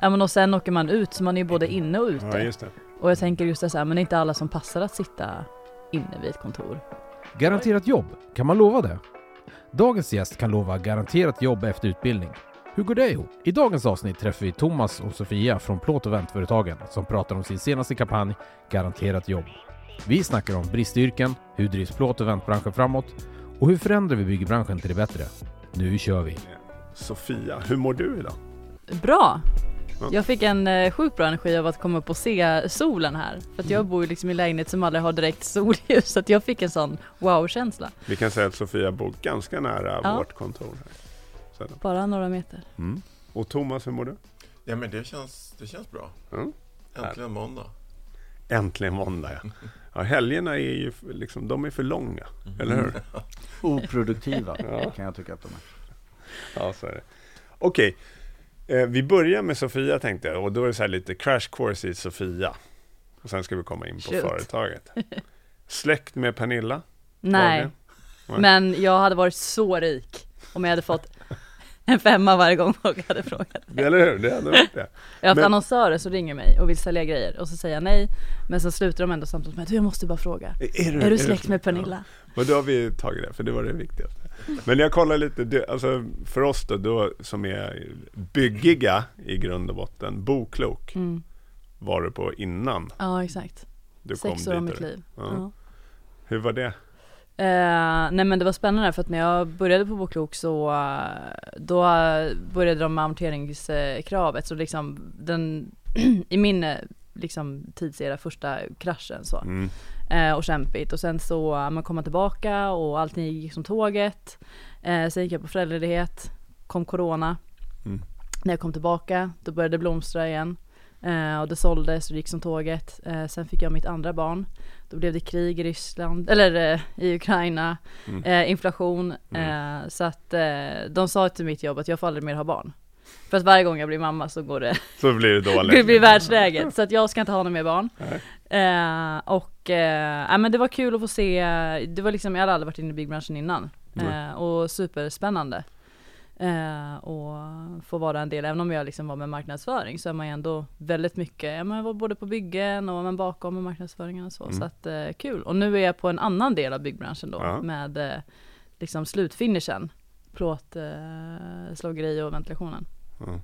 Ja men och sen åker man ut så man är ju både inne och ute. Ja, just det. Och jag tänker just det så här, men det är inte alla som passar att sitta inne vid ett kontor. Garanterat jobb, kan man lova det? Dagens gäst kan lova garanterat jobb efter utbildning. Hur går det ihop? I dagens avsnitt träffar vi Thomas och Sofia från Plåt och Väntföretagen som pratar om sin senaste kampanj Garanterat jobb. Vi snackar om bristyrken, hur drivs plåt och väntbranschen framåt och hur förändrar vi byggbranschen till det bättre? Nu kör vi! Sofia, hur mår du idag? Bra! Ja. Jag fick en eh, sjukt bra energi av att komma upp och se solen här. För att jag bor ju liksom i lägenhet som aldrig har direkt solljus, så att jag fick en sån wow-känsla. Vi kan säga att Sofia bor ganska nära Ja. vårt kontor. Här. Så, Bara några meter. mm. Och Thomas, hur mår du? Ja men det känns, det känns bra. Mm. Äntligen måndag. Äntligen måndag ja. ja helgerna är ju f- liksom, de är för långa, eller hur? Oproduktiva Ja. kan jag tycka att de är. Ja, så är det. Okej, vi börjar med Sofia tänkte jag och då är det så här lite crash course i Sofia. Och sen ska vi komma in på Shoot. företaget. Släkt med Pernilla? Nej, men jag hade varit så rik om jag hade fått en femma varje gång folk hade frågat. Eller hur? Det hade varit det. Jag har haft Men- annonsörer som ringer mig och vill sälja grejer och så säger jag nej, men så slutar de ändå samtalet med att jag måste bara fråga. Är, Är du släkt med Pernilla? Och då har vi tagit det, för det var det viktigaste. Men jag kollar lite, det, alltså för oss då, då som är byggiga i grund och botten, Boklok Mm. var du på innan Ja, exakt. du kom Sex år av mitt liv. Ja. Ja. Hur var det? Eh, nej men det var spännande för att när jag började på Boklok så då började de med amorteringskravet så liksom den i min eh, liksom tidsera första kraschen så Mm. Eh, och kämpigt och sen så man komma tillbaka och allting gick som tåget eh, sen gick jag på föräldraledighet kom corona Mm. när jag kom tillbaka då började det blomstra igen eh, och det såldes och det gick som tåget eh, sen fick jag mitt andra barn då blev det krig i Ryssland, eller eh, i Ukraina, Mm. eh, inflation. Eh, så att eh, de sa till mitt jobb att jag får aldrig mer ha barn. För att varje gång jag blir mamma så går det, Så blir det dåligt. det blir världsläget. Så att jag ska inte ha några mer barn. Eh, och eh, men det var kul att få se, det var liksom, jag hade aldrig varit inne i byggbranschen innan. Eh, och superspännande. Eh, och få vara en del, även om jag liksom var med marknadsföring så är man ju ändå väldigt mycket, ja, jag var både på byggen och men bakom med marknadsföringen och så. Mm. Så att eh, kul. Och nu är jag på en annan del av byggbranschen då Ja. med eh, liksom slutfinishen. Plåt, eh, och ventilationen. Ja.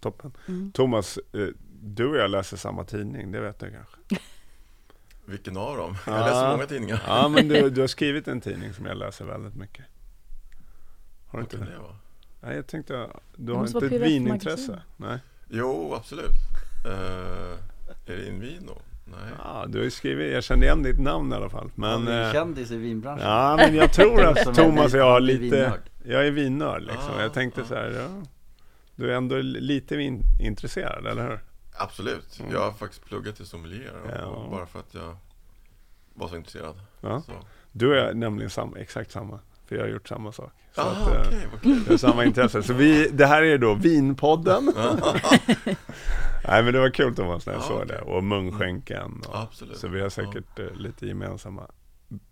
Toppen. Mm. Thomas, eh, du och jag läser samma tidning, det vet du kanske? Vilken av dem? Ja. Jag läser många tidningar. Ja, men du, du har skrivit en tidning som jag läser väldigt mycket. Har du inte det? vara? Nej, jag tänkte, du har inte ett vinintresse? Nej. Jo, absolut. Eh, är det Invino? Nej. Ja, du har ju skrivit, jag kände igen ditt namn i alla fall. Men, ja, eh, kändis i vinbranschen. ja, men jag tror att är Thomas och jag har lite jag är vinnörd liksom. Ah, jag tänkte ah. så här, ja, du är ändå lite vinintresserad, eller hur? Absolut. Mm. Jag har faktiskt pluggat till sommelier och- Ja. och bara för att jag var så intresserad. Ja. Så. Du är nämligen samma, exakt samma, för jag har gjort samma sak. Så Ah, att, eh, okej, vad kul. Vi har samma intresse. Så vi, det här är då Vinpodden. Nej men det var kul Thomas när jag Ja, såg okej. det. Och Munskänken. Och, Absolut. så vi har säkert eh, lite gemensamma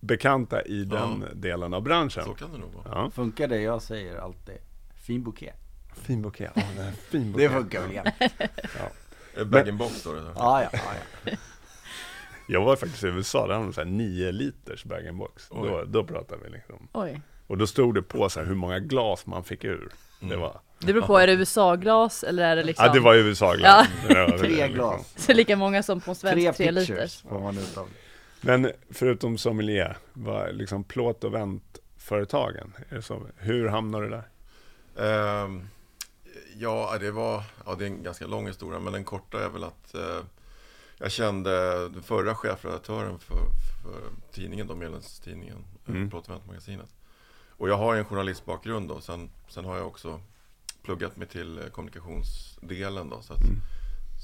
bekanta i den delen av branschen. Så kan det nog vara. Ja. Funkar det jag säger alltid? Fin bouquet. Fin bouquet. Ja, det är fin Det bouquet. funkar väl? Är det bag-in-box står det där? Ja, ja, ja, ja. Jag var faktiskt i USA, där hade de så här 9 liters bag-in-box. Då, då pratade vi liksom. Oj. Och då stod det på så här hur många glas man fick ur. Det Mm. var, Det beror på, är det USA-glas eller är det liksom ja det var USA-glas. Ja. Det Tre liksom. glas. så lika många som på en Tre svensk 3 pictures liters? får man ut av. Men förutom sommelier, vad, liksom plåt och väntföretagen, är det så? hur hamnar du där? Ehm, ja, det var, ja, det är en ganska lång historia, men den korta är väl att eh, jag kände den förra chefredaktören för, för tidningen, då, medlemstidningen, Mm. mm. Plåt och jag har ju en journalistbakgrund då, sen, sen har jag också pluggat mig till eh, kommunikationsdelen då, så, att, Mm.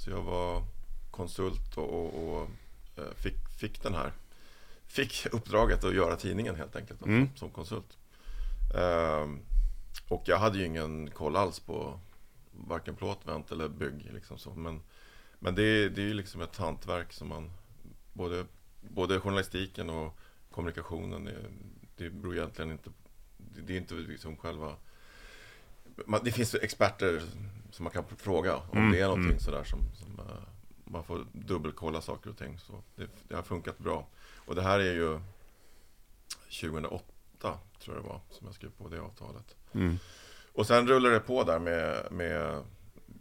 så jag var konsult och, och, och eh, fick, fick den här, fick uppdraget att göra tidningen helt enkelt Mm. som, som konsult. Ehm, och jag hade ju ingen koll alls på varken plåt, vänt eller bygg. Liksom så. Men, men det, är- det är ju liksom ett hantverk som man, både, både journalistiken och kommunikationen, är, det beror egentligen inte, det det är inte liksom själva man, det finns experter som man kan fråga om Mm, det är någonting mm. sådär som, som eh, man får dubbelkolla saker och ting. Så det, det har funkat bra. Och det här är ju 2008 tror jag det var som jag skrev på det avtalet. Mm. Och sen rullade det på där med, med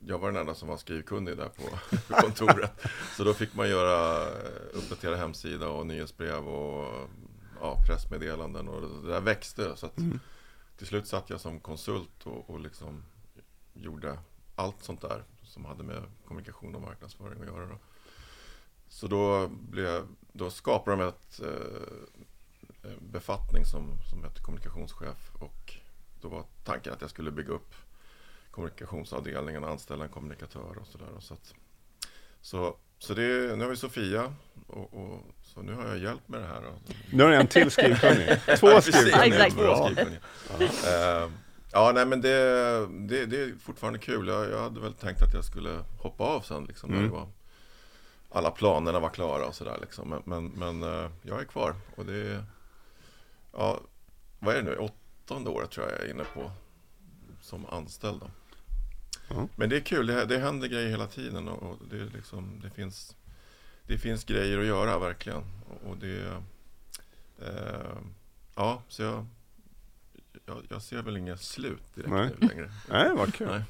jag var den enda som var skrivkunnig där på kontoret. Så då fick man göra, eh, uppdatera hemsida och nyhetsbrev och ja, pressmeddelanden och det där växte. Så att Mm. till slut satt jag som konsult och, och liksom gjorde allt sånt där som hade med kommunikation och marknadsföring att göra. Då. Så då, blev, då skapade de ett eh, befattning som, som hette kommunikationschef och då var tanken att jag skulle bygga upp kommunikationsavdelningen och anställa en kommunikatör och sådär. Så, att, så, så det, nu har vi Sofia och, och så nu har jag hjälp med det här. Nu har jag en till skrivkunnig. Två Ja, skrivkunniga. Eh, ja, nej men det, det, det är fortfarande kul. Jag, jag hade väl tänkt att jag skulle hoppa av sen liksom, när Mm. det var, alla planerna var klara och sådär. Liksom. Men, men, men eh, jag är kvar och det är, ja, vad är det nu, åttonde året tror jag jag är inne på som anställd. Då. Ja. Men det är kul, det, det händer grejer hela tiden och, och det, är liksom, det, finns, det finns grejer att göra verkligen. Och, och det, eh, ja, så jag, jag, jag ser väl inget slut direkt Nej. nu längre. Nej, vad kul. Nej.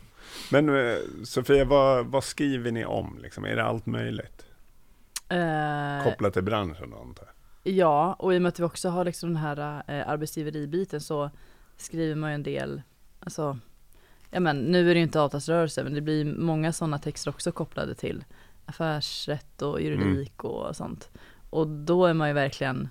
Men eh, Sofia, vad, vad skriver ni om? Liksom? Är det allt möjligt? Eh, Kopplat till branschen då, antar jag? Ja, och i och med att vi också har liksom den här eh, arbetsgiveribiten så skriver man ju en del, alltså, ja men nu är det ju inte avtalsrörelse men det blir många sådana texter också kopplade till affärsrätt och juridik och sånt. Och då är man ju verkligen,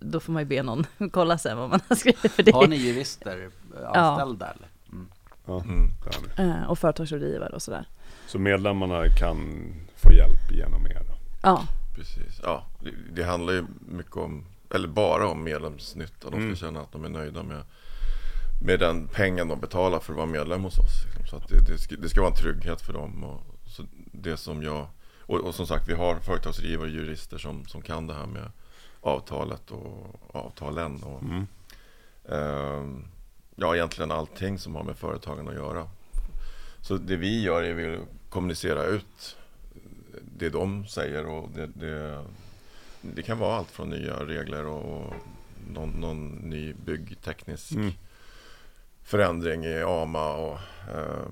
då får man ju be någon kolla sen vad man har skrivit för det. Har ni jurister anställda eller? Mm. Ja, Mm. det har ni. Eh, och företagsrådgivare och sådär. Så medlemmarna kan få hjälp genom er då? Ja, Precis. Ja, det, det handlar ju mycket om, eller bara om medlemsnytta. De ska Mm. känna att de är nöjda med, med den pengen de betalar för att vara medlem hos oss. Liksom. Så att det, det, ska, det ska vara en trygghet för dem. Och, så det som jag, och, och som sagt, vi har företagsgivare och jurister som, som kan det här med avtalet och avtalen. Och, Mm. Ehm, ja, egentligen allting som har med företagen att göra. Så det vi gör är att kommunicera ut det de säger och det, det, det kan vara allt från nya regler och någon, någon ny byggteknisk Mm. förändring i AMA och eh,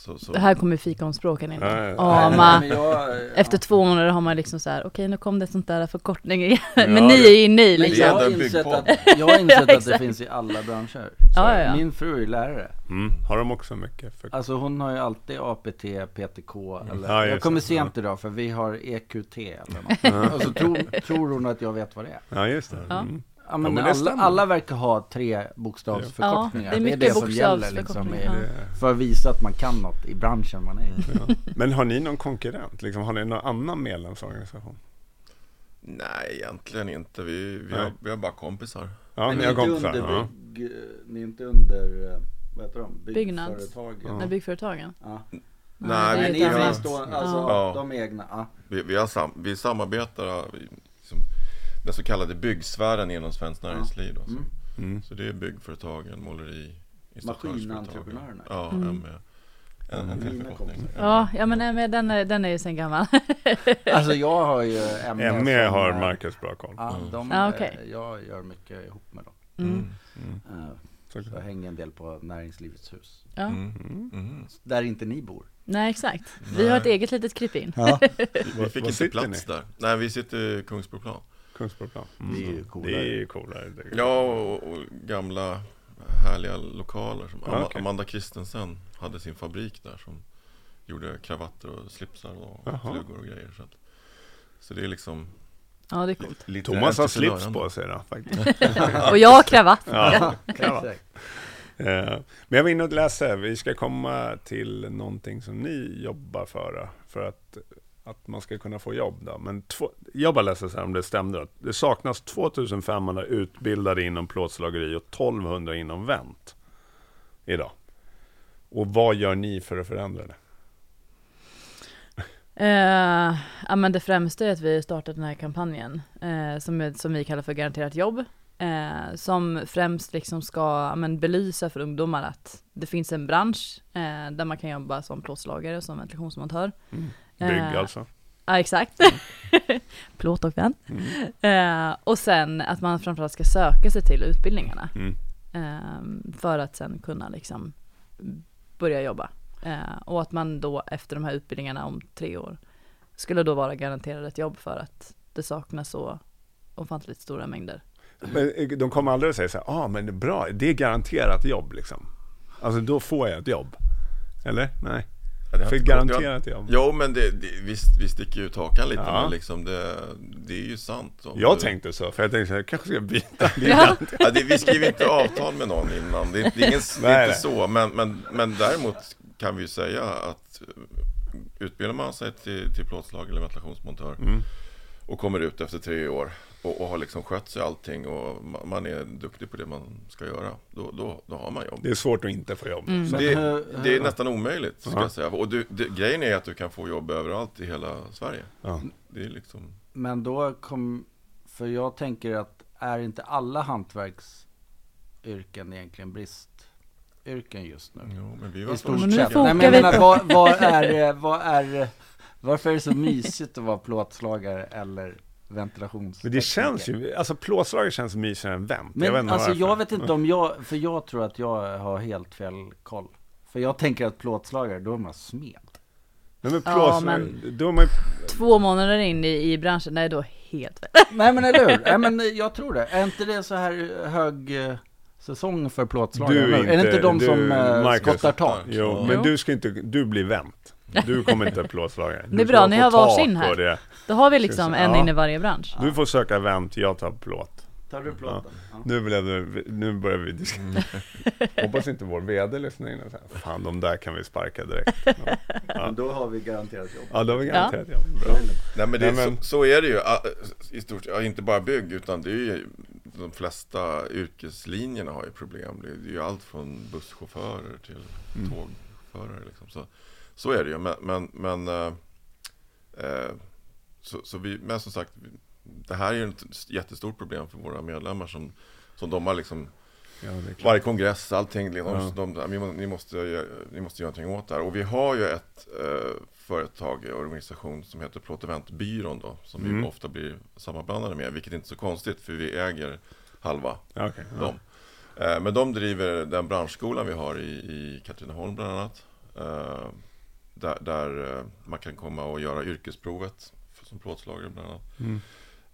så, så. det här kommer fikonspråken in. Ja, ja, ja. Ja, efter två månader har man liksom så här, okej nu kom det sånt där förkortning igen. Ja, Men ni är inne i är jag liksom. har insett att, jag har insett Ja, att det finns i alla branscher. Ja, ja, ja. Min fru är lärare. Mm. Har de också mycket? För... Alltså hon har ju alltid APT, PTK eller Ja, just Jag kommer det. sent idag för vi har EQT eller något. Och så tror, tror hon att jag vet vad det är. Ja, just det. Ja. Mm. Ja men, men det alla, alla verkar ha tre bokstavsförkortningar. Ja, det är det är det som gäller liksom i, ja. för att visa att man kan något i branschen man är i. Ja. Men har ni någon konkurrent? Liksom, har ni någon annan medlemsorganisation? Nej, egentligen inte. Vi, vi, Nej. har, vi har bara kompisar. Ja, Men ni ni har är inte kompisar? under Ja. bygg, ni är inte under, eh, vad heter de? Byggnads. Byggföretagen. Med byggföretagen. Ja. Nej, det Nej, är vi, ni är fristående, alltså Ja. de egna. Ja. vi, vi, har sam, vi samarbetar vi- den så kallade byggsfären inom Svenskt Näringsliv. Då, så. Mm. Mm. så det är byggföretagen, måleri. Maskinentreprenörerna. Ja, Mm. med en, en till. Ja, ja men nej, men den är, den är ju sen gammal. Alltså jag har ju ME ME som, har Marcus bra koll. Ja, Mm. de, Ja, eh, okej. jag gör mycket ihop med dem. Mm. Mm. Eh, Så jag hänger en del på Näringslivets hus. Ja. Mm. Mm. Där inte ni bor. Nej exakt. Vi har ett Nej. eget litet krypin. Ja. Vi Var- fick var inte plats där. Nej, vi sitter i Kungsbroplan. Kungsborgsplan. Det är ju Mm. coolare. Det är ju coolare. Ja, och, och gamla härliga lokaler. Som Ama- okej. Amanda Christensen hade sin fabrik där som gjorde kravatter och slipsar och Jaha. flugor och grejer. Så, att, så det är liksom Ja det är coolt. lite Thomas har slips på sig då faktiskt. Och jag har kravatt. Ja. Exakt. Eh, Men jag var inne och läste, vi ska komma till någonting som ni jobbar för, för att, att man ska kunna få jobb. Då. Men två, jag bara läste så här om det stämde, då. det saknas 2500 utbildade inom plåtslageri och 1200 inom vänt idag. Och vad gör ni för att förändra det? Eh, ja men det främsta är att vi startat den här kampanjen eh, som, som vi kallar för garanterat jobb. Eh, som främst liksom ska ja, men, belysa för ungdomar att det finns en bransch eh, där man kan jobba som plåtslagare och som ventilationsmontör. Mm. Bygg Eh, alltså. Ja exakt. Plåt och vän. Mm. Eh, och sen att man framförallt ska söka sig till utbildningarna. Mm. Eh, för att sen kunna liksom börja jobba. Eh, och att man då efter de här utbildningarna om tre år skulle då vara garanterad ett jobb för att det saknas så ofantligt stora mängder. Men eh, de kommer aldrig att säga så här, ah, men det är bra, det är garanterat jobb liksom. Alltså då får jag ett jobb. Eller? Nej. Ja, det För garanterat jobb. Jo men det, det, visst, vi sticker ut hakan lite Ja. men liksom det, det är ju sant. Jag det- tänkte så, för jag tänkte jag kanske ska byta. Är Ja. Ja, det, vi skriver inte avtal med någon innan, det, är- det är, ingen, det är Nej, inte nej. så. Men, men, men däremot kan vi ju säga att eh, utbildar man sig till, till plåtslag eller ventilationsmontör Mm. och kommer ut efter tre år och, och har liksom skött sig allting och ma- man är duktig på det man ska göra, då, då, då har man jobb. Det är svårt att inte få jobb. Mm. Det, det är nästan omöjligt, ska Ja. jag säga. Och du, det, grejen är att du kan få jobb överallt i hela Sverige. Ja. Det är liksom... Men då kom, för jag tänker att är inte alla hantverksyrken egentligen bristyrken just nu? Jo, men vi I var stort Men nu sett. fokar Nej, men jag vi- menar, vad, vad är, vad är, varför är det så mysigt att vara plåtslagare eller ventilationstekniker? Men det känns ju, alltså plåtslagare känns mysigare än vänt. Men jag vet inte alltså jag vet inte om jag, för jag tror att jag har helt fel koll. För jag tänker att plåtslagare, då är man smed. Nej, men Ja, plåtslagare, men- då är man ju, Två månader in i, i branschen, nej då helt väl. Nej men eller hur? Nej men jag tror det. Är inte det så här hög eh, säsong för plåtslagare Du är det inte- de du, som eh, Marcus. skottar tak? jo, Ja. men Jo. du ska inte, du blir vänt. Du kommer inte plåtslagare. Du Det är bra, ni har varsin här. Det. Då har vi liksom en Ja. in i varje bransch. Du får söka vänt, jag tar plåt. Tar du plåten? Ja. Nu, blev det, nu börjar vi diskutera. Hoppas inte vår VD lyssnar in och säger, fan de där kan vi sparka direkt. Ja, Men då har vi garanterat jobb. ja då har vi garanterat ja. Bra. Nej men, det, Nej, men- Så, så är det ju i stort ja, inte bara bygg utan det är ju de flesta yrkeslinjerna har ju problem. Det är, det är ju allt från busschaufförer till Mm. tågförare liksom. Så, så är det ju men, men, men eh, eh, så, så vi, men som sagt det här är ju ett jättestort problem för våra medlemmar som, som de har liksom Ja, är varje kongress, allting, de, vi må- ni, måste, ni måste göra någonting åt det här. Och vi har ju ett eh, företag, organisation som heter Plåt Eventbyrån då, som Mm. vi ofta blir sammanblandade med, vilket inte är så konstigt för vi äger halva Ja, okej, ja. dem. Eh, men de driver den branschskolan vi har i, i Katrineholm bland annat. Eh, där där eh, man kan komma och göra yrkesprovet som plåtslagare bland annat. Mm.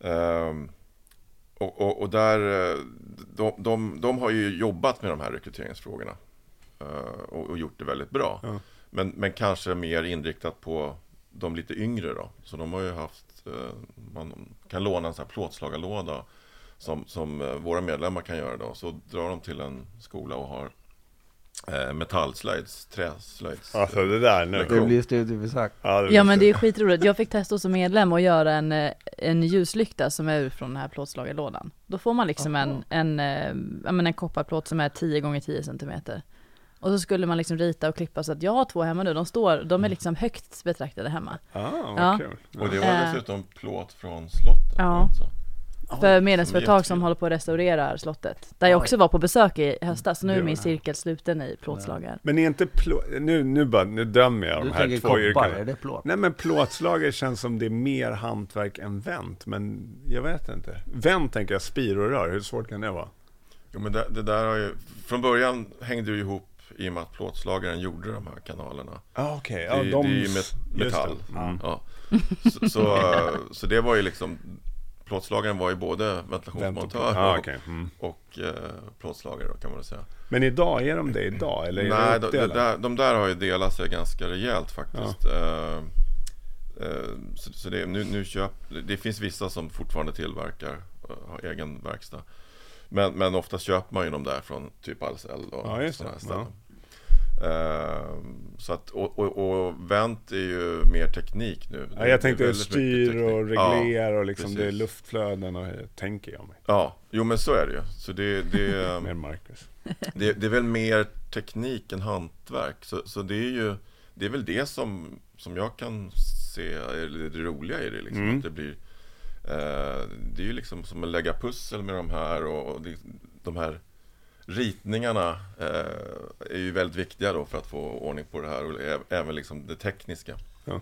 Ehm, och, och, och där, eh, de, de, de har ju jobbat med de här rekryteringsfrågorna eh, och, och gjort det väldigt bra. Ja. Men, men kanske mer inriktat på de lite yngre då. Så de har ju haft, eh, man kan låna en sån här plåtslagarlåda som, som våra medlemmar kan göra då. Så drar de till en skola och har eh, metallslöjds, träslöjds. Alltså det där nu. Det blir studiebesök. Ja, Ja men det är skitroligt. Jag fick testa som medlem och göra en, eh, en ljuslykta som är ur från den här plåtslagarlådan. Då får man liksom en, en, eh, ja, men en kopparplåt som är 10 gånger 10 centimeter. Och så skulle man liksom rita och klippa så att jag har två hemma nu, de står, de är liksom högt betraktade hemma. Ah, vad Ja. kul. Och det var Eh. dessutom plåt från slottet. Ja. Så. För medlemsföretag som håller på att restaurera slottet. Där jag också var på besök i höstas, så nu är Det min cirkel sluten i plåtslagar. Men är inte plå... nu, nu, bara, nu dömer jag Du de här två yrkena. är det plåt? Nej men plåtslagare känns som det är mer hantverk än vänt, men jag vet inte. Vänt tänker jag spirorör, hur svårt kan det vara? Jo, men det, det där har ju, från början hängde det ju ihop i och med att plåtslagaren gjorde de här kanalerna. Ah. Det, Ja, det de... är ju metall. det. Mm. Ja. Så, så, så det var ju liksom, plåtslagaren var ju både och ventilationsmontör ah, och, okej. mm. och eh, plåtslagare kan man säga. Men idag, är de det idag? Eller Nej, de, de, där, de där har ju delat sig ganska rejält faktiskt. Eh, eh, så så det, nu, nu köp, det finns vissa som fortfarande tillverkar, eh, har egen verkstad. Men, men ofta köper man ju de där från typ Ahlsell och Ja, sådana här ställen. Eh, så att, och, och, och vänt är ju mer teknik nu. Ja, jag tänkte styr och regler och liksom det är luftflöden och tänker jag mig. Ja, jo men så är det ju. Så det, det, Med Marcus. det, det är väl mer teknik än hantverk. Så, så det är ju det är väl det som, som jag kan se är det roliga i det. Liksom, Mm. att det blir, Eh, det är ju liksom som att lägga pussel med de här och, och de här ritningarna eh, är ju väldigt viktiga då för att få ordning på det här och även liksom det tekniska. Ja.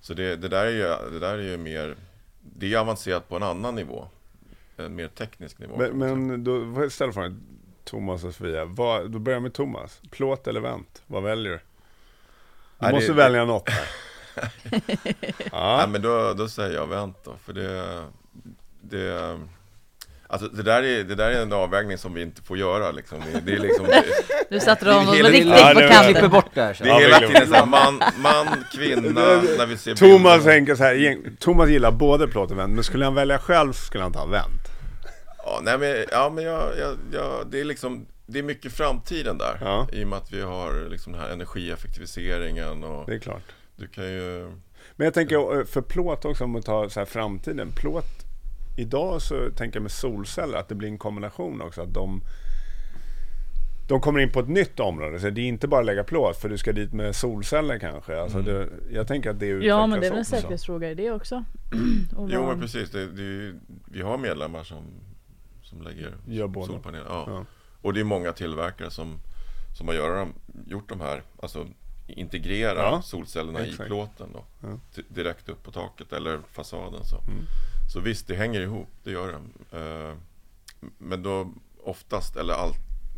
Så det, det, där är ju, det där är ju mer, det är avancerat på en annan nivå. En mer teknisk nivå. Men, men då ställa frågan, Thomas och Sofia. Vad, då börjar jag med Thomas. Plåt eller vänt? Vad väljer du? Du Nej, måste det- välja något. Ja, ja, men då, då säger jag vänt då, för det, det Alltså det där, är, det där är en avvägning som vi inte får göra liksom. Det, det är liksom det, Du satte Det är dem hela- riktigt Ja, på kanten. bort där så. det Ja, är hela tiden såhär man, man, kvinna, när vi ser Thomas bilder. tänker så här, Thomas gillar både plåt och vänt, men skulle han välja själv så skulle han ta vänt. Ja, nej, men, ja, men jag, jag, jag, det är liksom Det är mycket framtiden där Ja. I och med att vi har liksom den här energieffektiviseringen och Det är klart. du kan ju Men jag tänker eh, för plåt också, om att ta så här framtiden. Plåt, idag så tänker jag med solceller att det blir en kombination också. Att de, de kommer in på ett nytt område. Så det är inte bara att lägga plåt, för du ska dit med solceller kanske. Alltså Mm. det, jag tänker att det utvecklas Ja men det är väl en säkerhetsfråga i det också. Jo men precis, det, det, vi har medlemmar som, som lägger solpaneler ja. Ja. Och det är många tillverkare som, som har göra, gjort de här Alltså integrera Ja, solcellerna exakt. i plåten då Ja. di- Direkt upp på taket eller fasaden så Mm. Så visst, det hänger ihop, det gör det Eh, Men då oftast, eller allt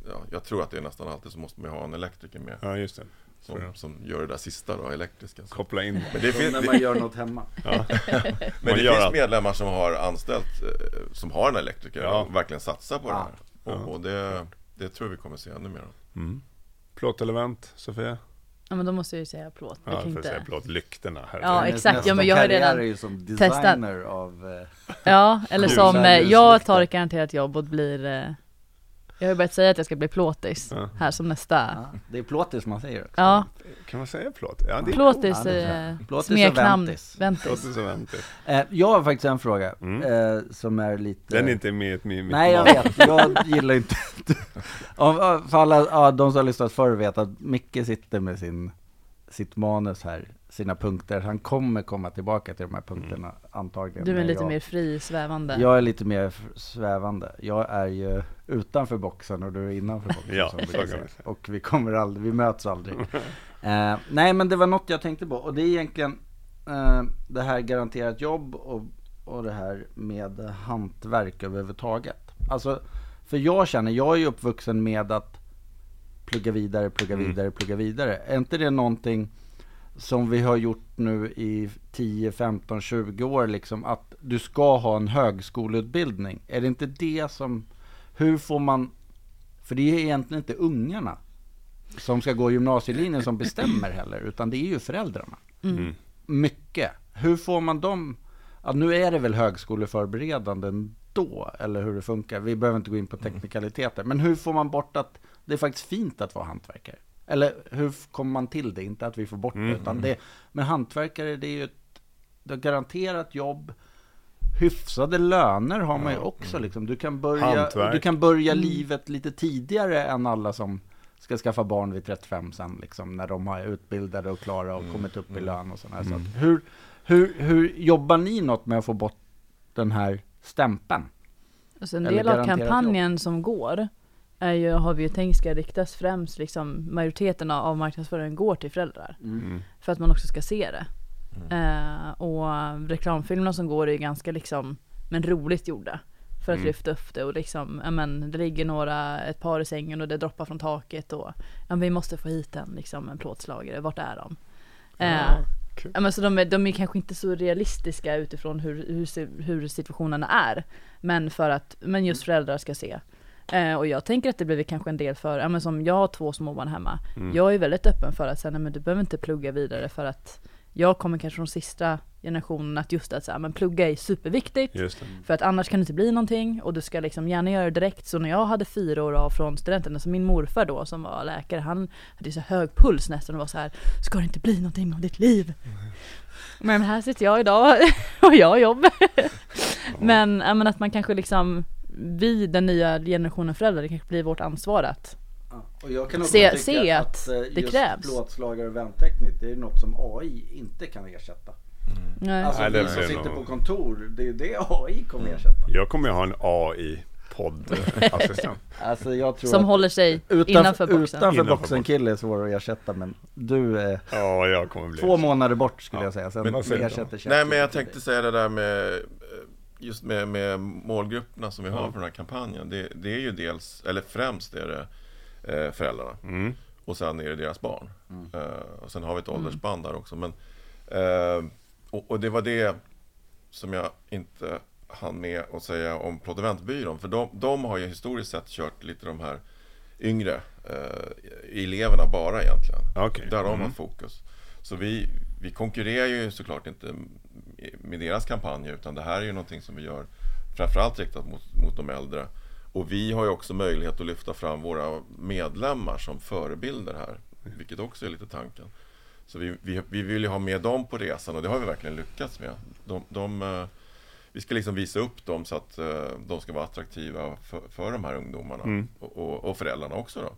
Ja, jag tror att det är nästan alltid så måste man ju ha en elektriker med Ja, just det. som, som gör det där sista då, elektriska så. Koppla in. Men det, finns, när det, man gör något hemma. Ja. men Man det finns allt. medlemmar som har anställt eh, Som har en elektriker Ja. och verkligen satsar på det Ja. här Och, Ja. och det, det tror vi kommer se ännu mer av. Mm. Plåt eller vänt, Sofia? Ja men då måste jag ju säga plåt. Jag Ja, kan för att säga inte... plåt. Lyktorna. Här. Ja, exakt. Ja, men jag har redan är ju som testat. designer av... eh, Ja, eller som eh, jag tar ett garanterat jobb och blir eh, Jag har ju börjat säga att jag ska bli plåtis Ja. här som nästa Ja, det är plåtis man säger också. Ja, Kan man säga plåt? Ja, det är plåtis, Ja, det är eh, Plåtis och smeknamn, ventis. ventis Plåtis och vänt. Eh, jag har faktiskt en fråga Mm. eh, som är lite... Den är inte med i mitt Nej jag vet, jag gillar inte Om, För alla, ja, de som har lyssnat förr vet att Micke sitter med sin, sitt manus här, sina punkter Han kommer komma tillbaka till de här punkterna antagligen Du är lite jag, mer fri svävande Jag är lite mer svävande Jag är ju utanför boxen och du är innanför boxen Ja, så. Och vi kommer aldrig, vi möts aldrig eh, Nej men det var något jag tänkte på och det är egentligen eh, det här garanterat jobb och, och det här med hantverk överhuvudtaget. Alltså, för jag känner, jag är ju uppvuxen med att plugga vidare, plugga Mm. vidare, plugga vidare. Är inte det någonting som vi har gjort nu i 10, 15, 20 år liksom att du ska ha en högskoleutbildning? Är det inte det som, hur får man, för det är egentligen inte ungarna som ska gå gymnasielinjen som bestämmer heller, utan det är ju föräldrarna Mm. mycket. Hur får man dem? Ja, nu är det väl högskoleförberedande då, eller hur det funkar. Vi behöver inte gå in på teknikaliteter. Men hur får man bort att det är faktiskt fint att vara hantverkare? Eller hur kommer man till det? Inte att vi får bort det, utan det. Men hantverkare, det är ju ett, det är garanterat jobb. Hyfsade löner har man ju också liksom. Du kan börja, Hantverk. du kan börja livet lite tidigare än alla som ska skaffa barn vid 35 sen liksom. När de har utbildade och klara och kommit upp i lön och sådär. Så att, hur, hur, hur jobbar ni något med att få bort den här stämpeln? Alltså en del av kampanjen som går är ju, har vi ju tänkt ska riktas främst liksom majoriteten av- av marknadsföringen går till föräldrar. Mm. För att man också ska se det. Eh, och reklamfilmerna som går är ju ganska liksom, men roligt gjorda. För att Mm. lyfta upp det och liksom, ja men det ligger några, ett par i sängen och det droppar från taket och ja, vi måste få hit en liksom en plåtslagare, vart är de? Eh, kul. ja, men så de, är, de är kanske inte så realistiska utifrån hur, hur, hur situationerna är. Men för att, men just föräldrar ska se. Eh, och jag tänker att det blir kanske en del för, ja men som jag har två småbarn hemma. Mm. Jag är väldigt öppen för att säga, nej men du behöver inte plugga vidare för att jag kommer kanske från sista generationen att just att säga, men plugga är superviktigt. För att annars kan det inte bli någonting och du ska liksom gärna göra det direkt. Så när jag hade fyra år av från studenten, alltså min morfar då som var läkare, han hade så hög puls nästan och var så här, ska det inte bli någonting av ditt liv? Men här sitter jag idag och jag har jobb. Men, ja, men att man kanske liksom, vi den nya generationen föräldrar, det kanske blir vårt ansvar att Och jag kan också Se- tycka se att, att eh, det just krävs. plåtslagare och vändteknik, det är något som AI inte kan ersätta. Nej. Alltså Nej, det vi som sitter nog- på kontor, det är ju det AI kommer ersätta. Jag kommer ju ha en AI-poddassistent. Alltså jag tror Som att håller sig utanför, innanför boxen. utanför Innanför boxen kille är svår att ersätta men du är Ja, jag kommer bli... två månader bort skulle Ja, jag säga, sen men ersätter Nej men jag tänkte säga det där med eh, Just med, med målgrupperna som vi har för den här kampanjen det, det är ju dels, eller främst är det eh, föräldrarna Mm. Och sen är det deras barn Mm. eh, Och sen har vi ett åldersband där också men eh, och, och det var det som jag inte hann med att säga om Ventbyrån För de, de har ju historiskt sett kört lite de här yngre eh, eleverna bara egentligen Okej. där har Mm. fokus. Så vi, vi konkurrerar ju såklart inte med deras kampanjer utan det här är ju någonting som vi gör framförallt riktat mot, mot de äldre. Och vi har ju också möjlighet att lyfta fram våra medlemmar som förebilder här, vilket också är lite tanken. Så vi, vi, vi vill ju ha med dem på resan och det har vi verkligen lyckats med. De, de, eh, vi ska liksom visa upp dem så att eh, de ska vara attraktiva för, för de här ungdomarna Mm. och, och, och föräldrarna också då.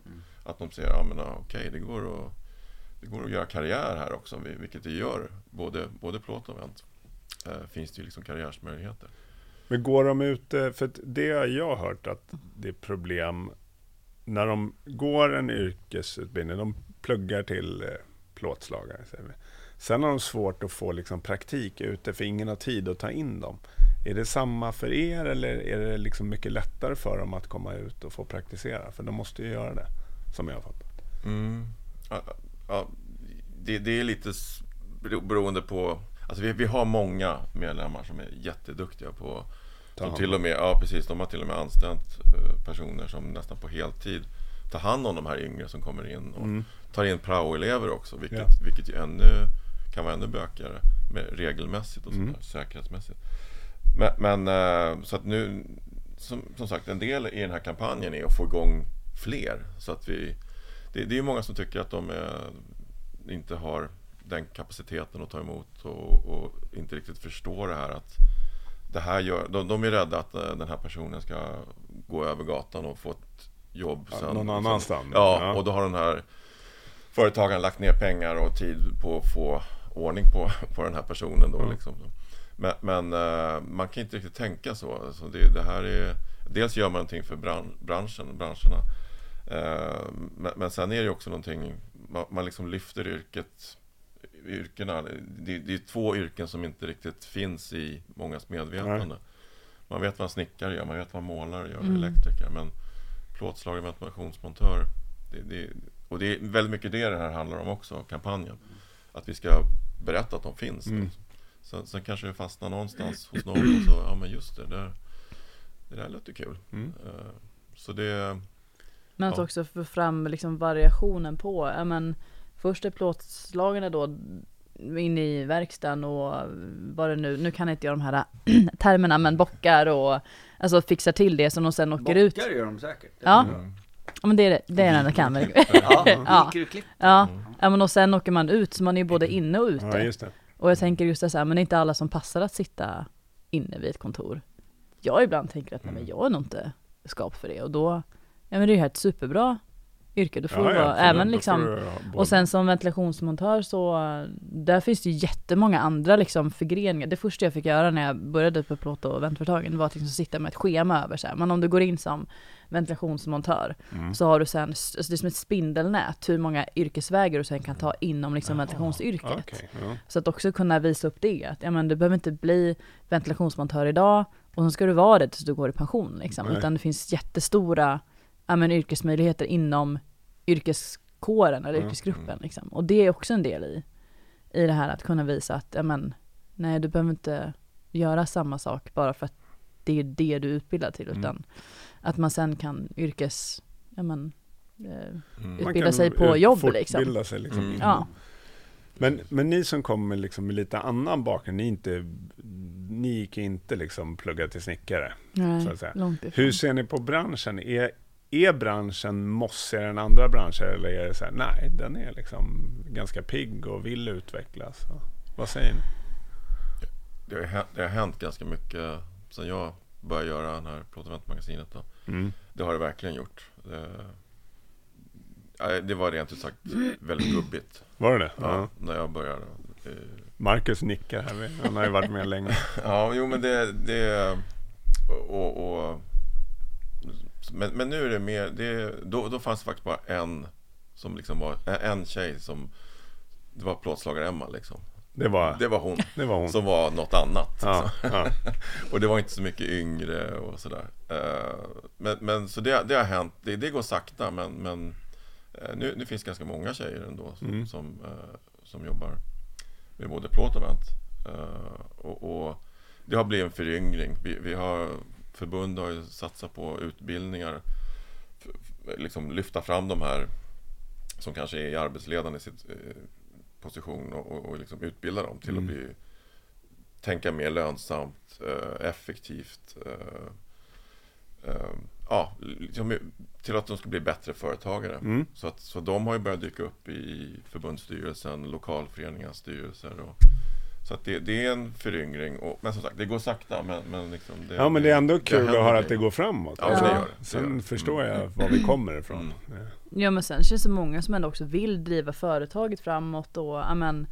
Att de ser, ja men ah, okej, det går att det går att göra karriär här också, vi- vilket det gör. Både, både plåt och vänt. Eh, finns det ju liksom karriärsmöjligheter. Men går de ut, eh, för det har jag hört att det är problem när de går en yrkesutbildning, de pluggar till eh, plåtslagare. Säger vi. Sen har de svårt att få liksom praktik ute för ingen har tid att ta in dem. Är det samma för er eller är det liksom mycket lättare för dem att komma ut och få praktisera? För de måste ju göra det, som jag har fattat. Mm. Ja, ja, det, det är lite beroende på Alltså vi, vi har många medlemmar som är jätteduktiga på Hand till och med, ja precis, de har till och med anställt eh, personer som nästan på heltid tar hand om de här yngre som kommer in och Mm. tar in prao-elever också vilket, Ja. vilket ju ännu, kan vara ännu bökigare med, regelmässigt och Mm. sådär, säkerhetsmässigt. Men, men eh, så att nu, som, som sagt, en del i den här kampanjen är att få igång fler. Så att vi, det, det är ju många som tycker att de är, inte har den kapaciteten att ta emot och, och inte riktigt förstår det här att det här gör, de, de är rädda att eh, den här personen ska gå över gatan och få ett jobb sen. någon annanstans. Ja, Ja. och då har den här företagaren lagt ner pengar och tid på att få ordning på, på den här personen då Ja. liksom. Men, men eh, man kan inte riktigt tänka så. så det, det här är, dels gör man någonting för bran, branschen, branscherna. Eh, men, men sen är det också någonting, man, man liksom lyfter yrket, yrkena. Det, det är två yrken som inte riktigt finns i mångas medvetande. Man vet vad en snickare gör, man vet vad målare gör, Mm. elektriker. Men plåtslagare, ventilationsmontör. Det, det, och det är väldigt mycket det det här handlar om också, kampanjen. Att vi ska berätta att de finns. Mm. Sen, sen kanske det fastnar någonstans hos någon och så, ja men just det, där, det där låter kul. Mm. Eh, Så det, Men att Ja. också få fram liksom variationen på, ja men först är plåtslagarna då inne i verkstaden och vad det nu, nu kan inte jag de här termerna men bockar och alltså fixar till det som de sen åker ut. Bockar gör de säkert. Ja. mm. Ja men det är det, det är den enda kan väl. Ja, Ja. Ja, Mm. ja men och sen åker man ut så man är ju både inne och Ja, ute. just det. Och jag tänker just det så här, men det är inte alla som passar att sitta inne vid ett kontor. Jag ibland tänker att nej men jag är nog inte skapt för det och då, ja men det är ju ett superbra yrke. Du får Ja, ja, vara, även liksom du både- och sen som ventilationsmontör så, där finns det ju jättemånga andra liksom förgreningar. Det första jag fick göra när jag började på plåt och ventföretagen var att liksom sitta med ett schema över så här. Men om du går in som ventilationsmontör Mm. så har du sen, alltså det är som ett spindelnät, hur många yrkesvägar du sen kan ta inom liksom Jaha, ventilationsyrket. Ja. Så att också kunna visa upp det, att ja, men du behöver inte bli ventilationsmontör idag och så ska du vara det tills du går i pension liksom. Utan det finns jättestora ja, men, yrkesmöjligheter inom yrkeskåren eller Ja, yrkesgruppen mm. liksom. Och det är också en del i, i det här att kunna visa att men, nej du behöver inte göra samma sak bara för att det är det du är utbildad till Mm. utan att man sen kan yrkes, ja men, eh, Mm. Man Utbilda kan sig på ut- jobb, fortbilda sig liksom. Mm. ja. Men, men ni som kommer liksom med lite annan bakgrund, ni, inte, ni gick inte liksom plugga till snickare. Nej, Så att säga. långt ifrån. Hur ser ni på branschen? Är, är branschen mossigare än andra branscher eller är det så här, nej, den är liksom ganska pigg och vill utvecklas? Vad säger ni? Det har, hänt, det har hänt ganska mycket sen jag började göra den här Plåt och Vent-magasinet. Då. Mm. Det har det verkligen gjort. Det, det var rent ut sagt väldigt gubbigt. Var det det? Ja, När jag började. Marcus nickar här, han har ju varit med länge. Ja, jo men det... det och, och, men, men nu är det mer... Det, då, då fanns det faktiskt bara en som liksom var... En tjej som... Det var plåtslagare-Emma liksom. Det var, Det var hon det var hon. som var något annat. Ja, ja. och det var inte så mycket yngre och sådär. Eh, Men, men så det, det har hänt. Det, det går sakta men, men eh, nu, nu finns ganska många tjejer ändå som, Mm. som, eh, som jobbar med både plåt och vänt. Och, och det har blivit en föryngring. Vi, vi har, förbund har ju satsat på utbildningar. Liksom lyfta fram de här som kanske är i arbetsledande sitt, eh, position och, och, liksom utbilda dem till Mm. att bli tänka mer lönsamt, eh, effektivt. eh, ja, liksom, till att de ska bli bättre företagare. Mm. Så, att, så de har ju börjat dyka upp i förbundsstyrelsen, lokalföreningens styrelser. Och, så att det, det är en föryngring. Och, men som sagt, det går sakta. Men, men liksom det, Ja men det är ändå kul att höra att det går framåt. Ja, Alltså, det gör det. Det Sen gör det. förstår jag Mm. var vi kommer ifrån. Mm. Ja. Men sen känns det många som ändå också vill driva företaget framåt och ja, men,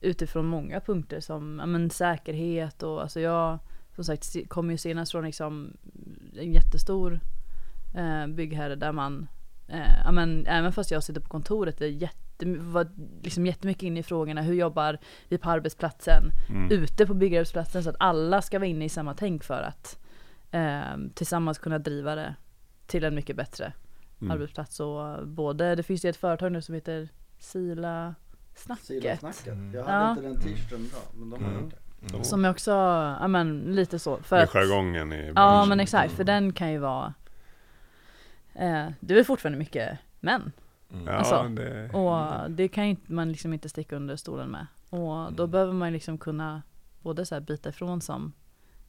utifrån många punkter som ja, men, säkerhet och alltså jag som sagt kommer ju senast från liksom en jättestor eh, byggherre där man eh, ja, men, även fast jag sitter på kontoret är jätte, var liksom jättemycket inne i frågorna hur jobbar vi på arbetsplatsen Mm. ute på byggarbetsplatsen så att alla ska vara inne i samma tänk för att eh, tillsammans kunna driva det till en mycket bättre Mm. arbetsplats och både, det finns ju ett företag nu som heter Sila Snacket. Silasnacket. Jag hade Ja. inte den t-shirten idag, men de har gjort Mm. Som är också, ja men lite så. För Det att, jargongen i ja branschen. men exakt, för den kan ju vara eh, Det är fortfarande mycket män. Mm. Ja, alltså, det, Och det kan ju inte, man liksom inte sticka under stolen med. Och då Mm. behöver man liksom kunna både så här byta ifrån som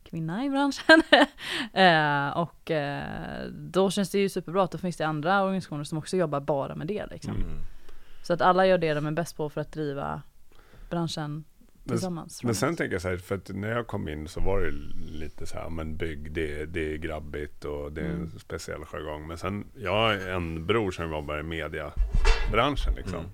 kvinna i branschen. eh, och eh, då känns det ju superbra att då finns det andra organisationer som också jobbar bara med det liksom. Mm. Så att alla gör det de är bäst på för att driva branschen tillsammans. Men sen tänker jag så här, för att när jag kom in så var det lite så här, men bygg, det, det är grabbigt och det är en Mm. speciell jargong. Men sen, jag har en bror som jobbar i mediabranschen liksom. Mm.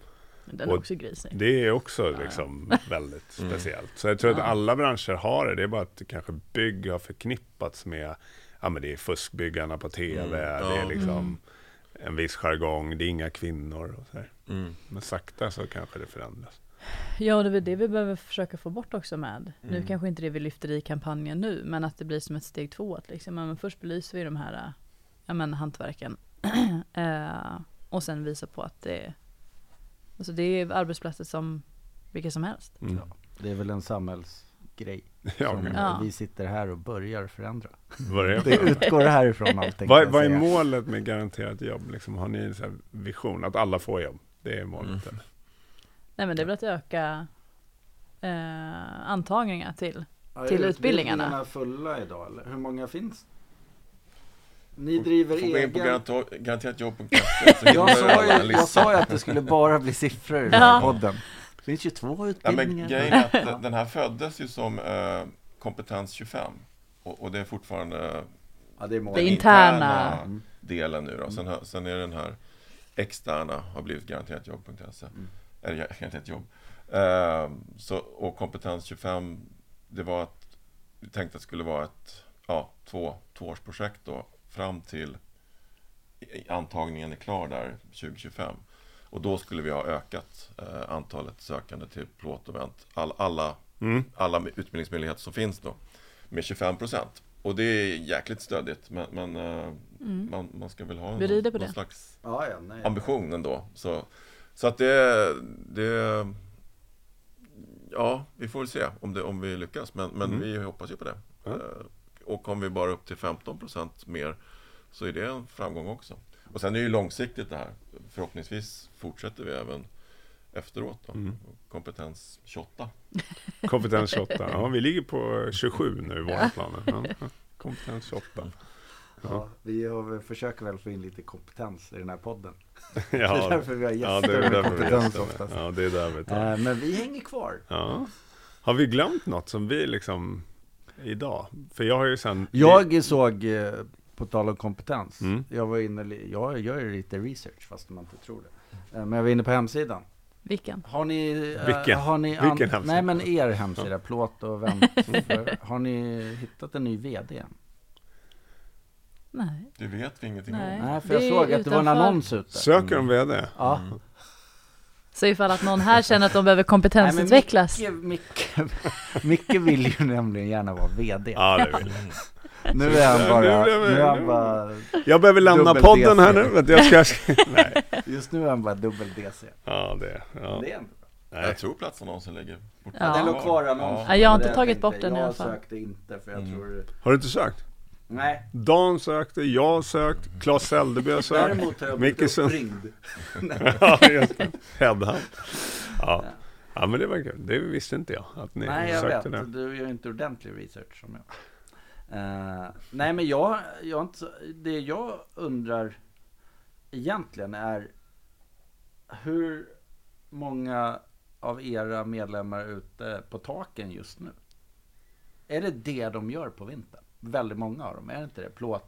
Den är och också grisig. Det är också Ja, ja. liksom väldigt Mm. speciellt. Så jag tror att alla branscher har det. Det är bara att kanske bygg har förknippats med, ja men det är fuskbyggarna på TV, Mm. det är liksom Mm. en viss jargong, det är inga kvinnor och så här. Mm. Men sakta så kanske det förändras. Ja, det är det vi behöver försöka få bort också med. Nu Mm. kanske inte det vi lyfter i kampanjen nu, men att det blir som ett steg två. Att liksom, ja, men först belyser vi de här ja, men, hantverken eh, och sen visar på att det, alltså det är arbetsplatser som vilka som helst. Mm. Ja. Det är väl en samhällsgrej Ja, Ja. vi sitter här och börjar förändra. är det utgår härifrån allting. Vad, vad är målet med garanterat jobb? Liksom, har ni en vision att alla får jobb? Det är målet. Mm. Nej men det är väl att öka eh, antagningar till. Ja, är till utbildningarna. utbildningarna fulla idag eller? Hur många finns Ni driver Får gå in på egen... garanto- garanteratjobb.se så hittar Jag sa, ju, jag sa ju att det skulle bara bli siffror i den här Ja. podden. Det finns ju två Ja, men utbildningar. grejen är att den- här föddes ju som eh, kompetens 25 och, och det är fortfarande Ja, det är den interna. Mm. delen nu då. Sen, har- sen är den här externa har blivit garanteratjobb.se. Mm. Eller ja, garanterat jobb. Eh, så, och kompetens 25, det var att vi tänkte att det skulle vara ett ja, två, tvåårsprojekt då fram till antagningen är klar där 2025. Och då skulle vi ha ökat eh, antalet sökande till plåt och vänt. All, alla, Mm. alla utbildningsmöjligheter som finns då med 25 procent. Och det är jäkligt stödigt men, men eh, Mm. man, man ska väl ha någon, någon slags Ja, ja, nej. ambition ändå. Så, så att det, det... Ja, vi får väl se om, det, om vi lyckas. Men, men Mm. vi hoppas ju på det. Eh, Och kommer vi bara upp till 15% mer så är det en framgång också. Och sen är det ju långsiktigt det här. Förhoppningsvis fortsätter vi även efteråt. Då. Mm. Kompetens 28. Kompetens 28. Ja, vi ligger på 27 nu i våra planer. Ja. kompetens 28. Ja, vi har, väl- försöker väl få in lite kompetens i den här podden. Ja, det är därför vi har ja, gäster det är därför vi kompetens gästar oftast. Ja, det är där vi tar. Eh, Men vi hänger kvar. Ja. Har vi glömt något som vi liksom idag? För jag har ju sen... Jag såg, eh, på tal om kompetens, Mm. jag var inne, jag gör ju lite research fast man inte tror det. Eh, Men jag var inne på hemsidan. Vilken? Har ni... Vilken? Har ni Vilken hemsida? Nej men er hemsida, plåt och vänt. Har ni hittat en ny VD? Nej. Det vet vi ingenting Nej. om. Nej, för jag Det är såg att det var en utanför. annons ute. Söker de VD? Ja. Så ifall att någon här känner att de behöver kompetensutvecklas. Nej, men Micke, Micke, Micke vill ju nämligen gärna vara VD. Ja, det vill jag. Nu är han bara, nu är han bara, Jag behöver lämna Dubbel podden här nu. Vänta, jag ska... Nej. just nu är han bara dubbel DC. Ja, det... Ja. Det är Nej. Jag tror platsannonsen ligger Ja. Ja, den låg kvar annonsen. Ja, jag har inte tagit bort den i alla fall. Jag sökte inte för jag Mm. tror... Har du inte sökt? Nej, Dan sökte, jag sökt, Claes Säldeby har sökt. däremot har jag blivit uppringd. Ja, just det. Headhunt. Ja. ja, men det var kul. Det visste inte jag. Att ni Nej, jag sökte vet. det. Du gör inte ordentlig research som jag. Eh, nej, men jag, jag inte, det jag undrar egentligen är hur många av era medlemmar ute på taken just nu? Är det det de gör på vintern? Väldigt många av dem, är det inte det? Plåt?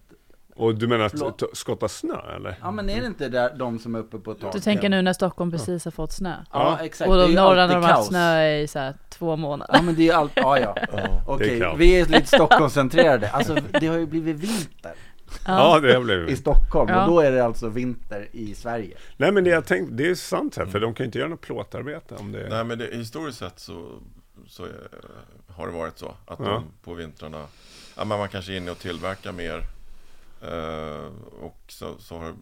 Och du menar att skotta snö eller? Ja, men är det inte där, de som är uppe på taken? Du tänker nu när Stockholm precis har fått snö? Ja, exakt. Och är de ju norra har haft snö i så här två månader. Ja, men det är allt, ja, ja. Okej, kaos. vi är lite Stockholmscentrerade. Alltså, det har ju blivit vinter. Ja, det har blivit. i Stockholm Ja. och då är det alltså vinter i Sverige. Nej men det jag tänkte, det är sant här, för de kan ju inte göra något plåtarbete om det Nej men det, historiskt sett så, så eh, har det varit så att Ja. de på vintrarna, ja men man kanske är inne och tillverkar mer eh, och så, så har,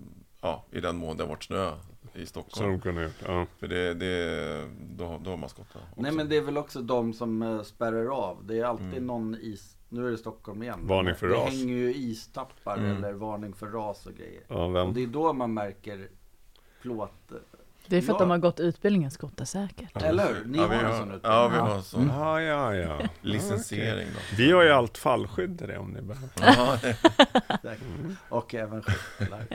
ja i den mån det har varit snö i Så Stockholm. de kunde ja. För det, det då, då har man skottat också. Nej men det är väl också de som eh, spärrar av. Det är alltid Mm. någon is. Nu är det Stockholm igen. Varning för det ras. hänger ju istappar Mm. eller varning för ras och grejer. ja Och vem? det är då man märker plåt. Det är för att Ja. de har gått utbildningen skotta säkert. Eller hur? Ni ja, har en sån utbildning. Ja, vi Ja. har en sån Ja, ja, ja. licensiering då. Vi har ju allt fallskydd till det om ni behöver. Ja. Och även skyttlar.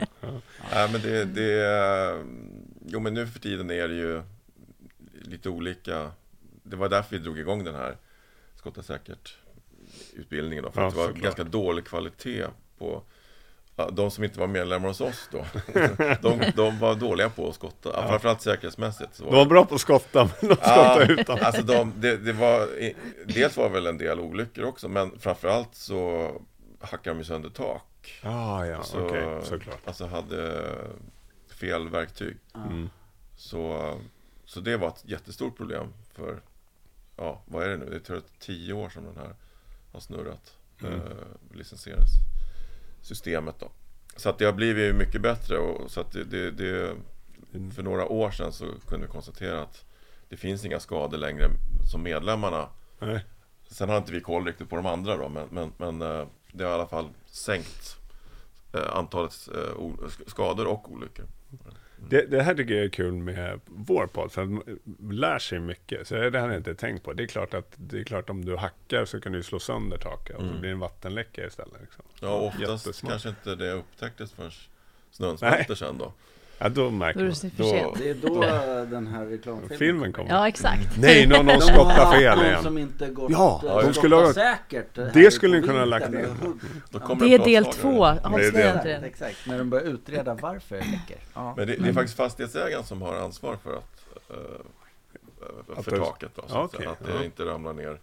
nej, men det, det, jo men nu för tiden är det ju lite olika. Det var därför vi drog igång den här skotta säkert utbildningen då. För Ja, att det var såklart. ganska dålig kvalitet på ja, de som inte var medlemmar hos oss då. De, de var dåliga på att skotta, ja. framförallt säkerhetsmässigt. Så De var bra på att skotta, men de skottade utan. Alltså de, det, det var, dels var det väl en del olyckor också, men framförallt så hackade de sönder tak. Ja, ja, Så- okej, såklart. Alltså hade fel verktyg. Mm. Så, så det var ett jättestort problem för, ja, vad är det nu? Det är tio år som den här har snurrat. Mm. Eh, licensieringssystemet då. Så att det har blivit mycket bättre och så att det, det, det, för några år sedan så kunde vi konstatera att det finns inga skador längre som medlemmarna. Nej. Sen har inte vi koll riktigt på de andra då, men, men, men eh, det har i alla fall sänkt eh, antalet eh, skador och olyckor. Det, det här tycker jag är kul med vår podd, för att man lär sig mycket. Så det har jag inte tänkt på. Det är klart att det är klart om du hackar så kan du slå sönder taket och så Mm. blir det en vattenläcka istället. Liksom. Ja, oftast kanske inte det upptäcktes förrän snön smälter sen då. Ja, då märker Då är man. det för Då-. Det är då den här reklamfilmen Filmen kommer. Ja, exakt. Nej, någon, någon De skottar har fel någon igen. som inte gått Ja, eh, de skulle ha- säkert. Det skulle ni kunna ha lagt kommer Det är del två. Det är Avslöja det. Exakt, när de börjar utreda varför det läcker. Ja. Men det, det är faktiskt fastighetsägaren som har ansvar för att Att för det- taket då, så säga. att det ja. inte ramlar ner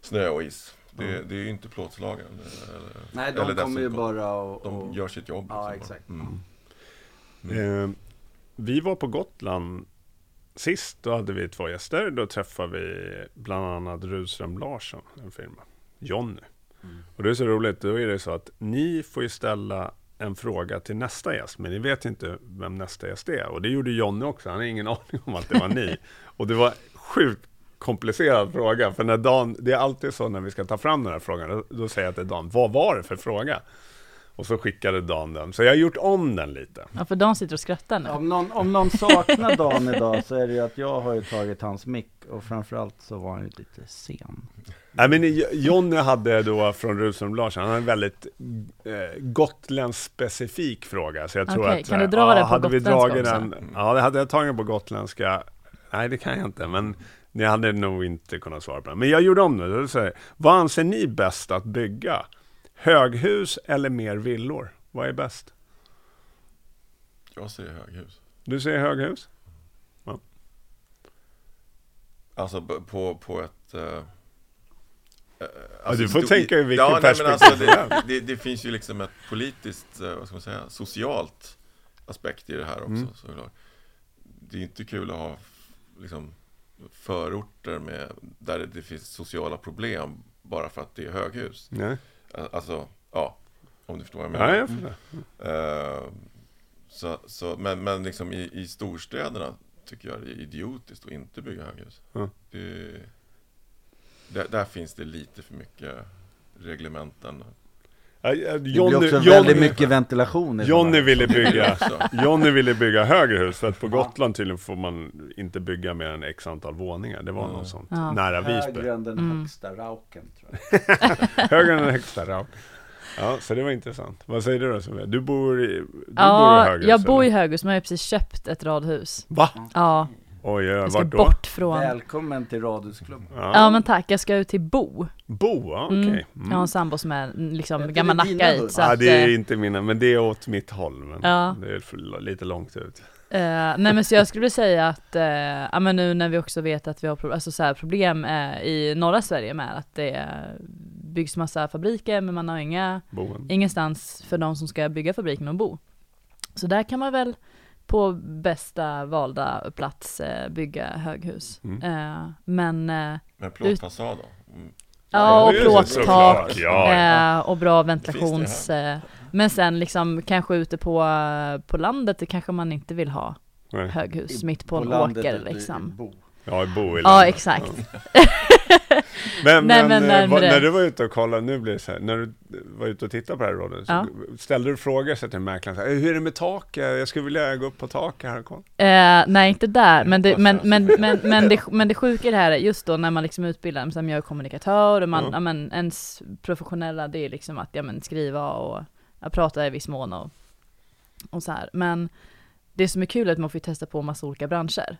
snö och is. Det, det är ju inte plåtslagaren. Eller, Nej, de eller kommer ju bara och... De gör sitt jobb. Ja, liksom exakt. Mm. Eh, vi var på Gotland sist, då hade vi två gäster. Då träffade vi bland annat Rudström Larsson, en firma. Jonny. Mm. Och det är så roligt, då är det så att ni får ju ställa en fråga till nästa gäst, men ni vet inte vem nästa gäst är. Och det gjorde Jonny också, han har ingen aning om att det var ni. Och det var sjukt komplicerad fråga, för när Dan, det är alltid så när vi ska ta fram den här frågan, då, då säger jag till Dan, vad var det för fråga? Och så skickade Dan den, så jag har gjort om den lite. Ja, för de sitter och skrattar nu. Om någon, om någon saknar Dan idag så är det ju att jag har ju tagit hans mick och framförallt så var han ju lite sen. Nej men Jonny hade då från Rudström Larsson, han har en väldigt eh, gotländsk specifik fråga. Så jag tror Okej, att, kan du eh, dra det på hade vi dragit den, Ja, det hade jag tagit på gotländska. Nej, det kan jag inte, men ni hade nog inte kunnat svara på den. Men jag gjorde om det. Vad anser ni bäst att bygga? Höghus eller mer villor? Vad är bäst? Jag säger höghus. Du säger höghus? Ja. Alltså på, på ett... eh, eh, Ja, du alltså, får tänka i vilket ja, nej, men perspektiv alltså, det det, det, finns ju liksom ett politiskt, eh, vad ska man säga, socialt aspekt i det här också. Mm. såklart. Det är inte kul att ha liksom, förorter med, där det, finns sociala problem bara för att det är höghus. Nej, Alltså, ja, om du förstår vad jag menar. ja, jag förstår. Eh, så, så, men men liksom i, i storstäderna tycker jag det är idiotiskt att inte bygga höghus. Ja. Det, där, där finns det lite för mycket reglementen. Ja, ja, Det blir Johnny, också Johnny, väldigt mycket ventilation i Johnny ville bygga också. Johnny ville bygga högre hus för att på Gotland tydligen får man inte bygga mer än x antal våningar. Det var Ja. något sånt. Ja. Nära Visby. Högre än den Mm. högsta rauken tror jag. Högre än den högsta raup. Ja, så det var intressant. Vad säger du då Sofia? Du bor i, du bor i Ja, höghus? jag bor i höghus men jag har precis köpt ett radhus. Va? Ja, Oj, oj, jag ska vart då? bort från Välkommen till Radhusklubben. Ja. Ja men tack, jag ska ut till Bo. Bo, ja, okej. Mm. Mm. Jag har en sambo som är mm, liksom Är gammal Nackaid Ja, det är eh, inte mina, men det är åt mitt håll. Men Ja. det är lite långt ut. eh, nej men så jag skulle vilja säga att, eh, ja men nu när vi också vet att vi har pro- alltså, så här, problem eh, i norra Sverige med att det byggs massa fabriker men man har inga, Boen. ingenstans för de som ska bygga fabriken att bo. Så där kan man väl på bästa valda plats eh, bygga höghus. Mm. Eh, men eh, Men plåtfasad då? Mm. Ja, och plåttak. Ja, ja. Eh, och bra ventilations... Eh, men sen liksom kanske ute på, på landet, det kanske man inte vill ha Nej. höghus mitt på, en landet åker liksom. Bo. Ja, Bo i Ja, landet. exakt. Ja. Men, Nej, men, men eh, vad- när du var ute och kollade, nu blir det så här, när du var ute och tittade på det här rådet, Ja. ställde du frågor så till mäklaren, så här, hur är det med taket? Jag skulle vilja gå upp på taket här. Kolla. Eh, nej, inte där, men det, Hoppas men, jag. men, men, men, det, men det sjuka i det här är just då när man liksom utbildar, som jag är kommunikatör och man, Ja. ja. men, ens professionella det är liksom att ja, men, skriva och ja, prata i viss mån och, och så här. Men det som är kul är att man får testa på massa olika branscher.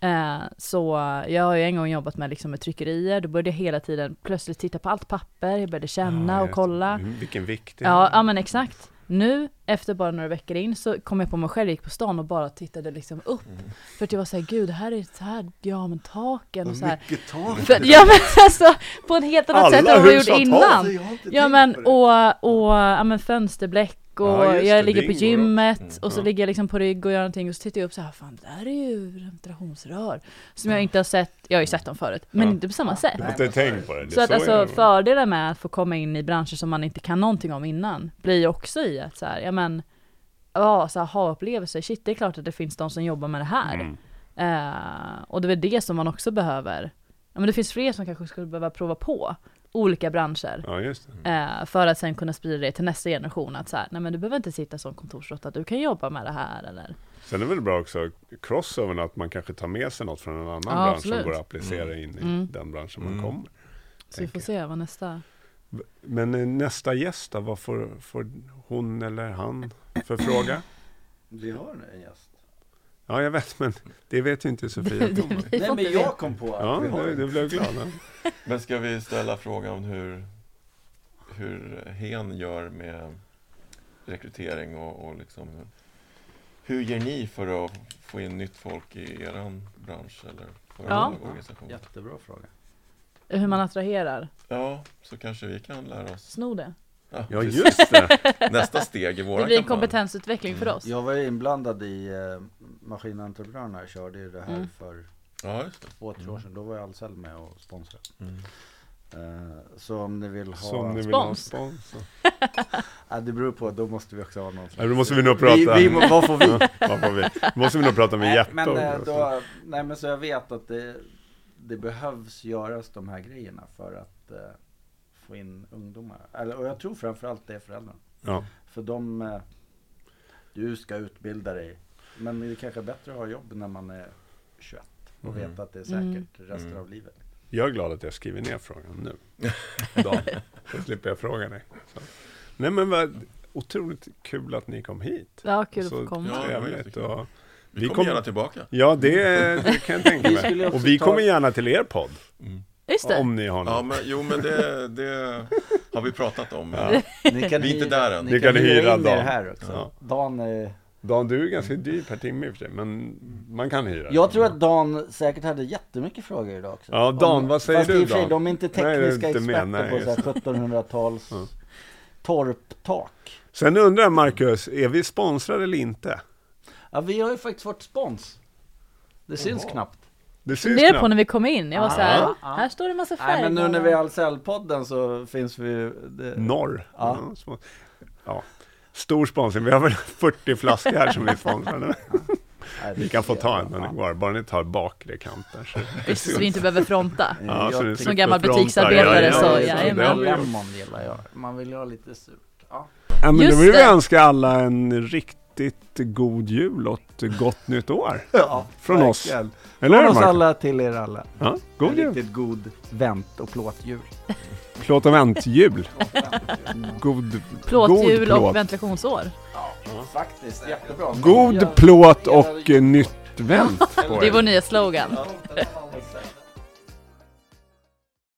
Eh, så jag har ju en gång jobbat med, liksom, med tryckerier, då började jag hela tiden plötsligt titta på allt papper, jag började känna Ja, och kolla. Mm, Vilken vikt det är. Ja, ja men exakt. Nu, efter bara några veckor in, så kom jag på mig själv, gick på stan och bara tittade liksom upp. För att jag var såhär, gud det här är så här, ja men taken och så här. Mycket tak. För, ja men alltså, på ett helt annat Alla sätt än vad jag gjort innan. Jag har inte Ja men, och, och, ja men fönsterbläck och Ja, det, jag ligger på gymmet också. och så Ja. ligger jag liksom på rygg och gör någonting och så tittar jag upp så här, fan det där är ju ventilationsrör. Som jag inte har sett, jag har ju sett dem förut, men inte på samma sätt. Har inte tänkt på det. det Så att är alltså jag- fördelen med att få komma in i branscher som man inte kan någonting om innan blir ju också i att så här, ja men, ja så här, ha upplevelser, shit det är klart att det finns de som jobbar med det här. Mm. Eh, och det är väl det som man också behöver, ja men det finns fler som kanske skulle behöva prova på olika branscher. Ja, just det. Eh, för att sen kunna sprida det till nästa generation att så här, nej men du behöver inte sitta som kontorsråtta, du kan jobba med det här eller Sen är det väl bra också crossovern att man kanske tar med sig något från en annan Ja, bransch absolut. som går att applicera in i Mm. den branschen man Mm. kommer. Så vi får se vad nästa Men eh, nästa gäst då, vad får, får hon eller han för fråga? Vi har en gäst. Ja, jag vet, men det vet ju inte Sofia Thomas. Nej men inte jag kom på att Ja, vi har en. du blev glad. Ja. Men ska vi ställa frågan hur, hur hen gör med rekrytering och, och liksom hur gör ni för att få in nytt folk i eran bransch eller Ja. organisation? Ja. Jättebra fråga. hur man attraherar. så kanske vi kan lära oss. Sno det. Ja, just det. Nästa steg i Det våran blir en kampanj. kompetensutveckling för oss. Jag var ju inblandad i eh, Maskinentreprenörerna, jag körde ju det här Mm. för Ja, just det. två, tre år sedan. Då var jag Ahlsell med och sponsrade. Mm. Eh, så om ni vill ha... Som ni vill ha Spons. spons. Ja, det beror på, då måste vi också ha någon Ja, då måste vi nog prata. Vi, vi, må- vad får vi? Ja, vad får vi? Då måste vi nog prata med Nej, Jeppe men, eh, då, nej men så jag vet att det, det behövs göras de här grejerna för att eh, få in ungdomar. Eller, och jag tror framförallt det är föräldrarna. Ja. För de, eh, du ska utbilda dig. Men det kanske är bättre att ha jobb när man är 21 och Mm. veta att det är säkert Mm. resten Mm. av livet. Jag är glad att jag skriver ner frågan nu. Så slipper jag fråga dig. Så. Nej men vad otroligt kul att ni kom hit. Ja, kul att få komma. Ja, trevligt. Vi, Vi kommer kom- gärna tillbaka. ja, det, det kan jag tänka Vi mig. Och vi ta- kommer gärna till er podd. Mm. Just det. Om ni har något. Ja, men, jo, men det, det har vi pratat om. Ja. Ni kan Vi är inte där än. Ni, Ni kan hyra hyra in er Dan. här också. Ja. Dan är Dan, du är ganska dyr per timme i och för sig, men man kan hyra. Jag tror att Dan säkert hade jättemycket frågor idag också. Ja, Dan, Om- vad säger fast du, i och för sig, Dan? de är inte Nej, tekniska med, experter nej, på just så här det. 1700-tals Ja. torptak. Sen undrar jag, Marcus, är vi sponsrade eller inte? Ja, vi har ju faktiskt fått spons. Det syns knappt. Det syns Funderade på när vi kom in, jag var Ja, så här, ja. här står det massa Nej, färger. men nu när vi är Ahlsell-podden så finns vi... Det... Norr. Ja. ja. Stor sponsring. Vi har väl 40 flaskor här som vi sponsrar nu. Nej, Vi kan få ta en när Ja. det går. Bara ni tar bakre kanten. Så. Så vi inte behöver fronta. Ja, så Som gammal butiksarbetare så, ja, jajamän. det- Lemon gillar jag. Man vill ju ha lite surt. Ja. Ja, men då Just vill vi det. önska alla en riktigt god jul och ett gott nytt år. ja Från oss. verkligen. Eller Från oss alla till er alla. Ja, god en jul. riktigt god vänt och plåtjul. Plåt och vänt-jul. God, Plåthjul god plåt. och ventilationsår. Faktiskt, jättebra. God plåt och nytt vänt på Det är vår nya slogan. Ja.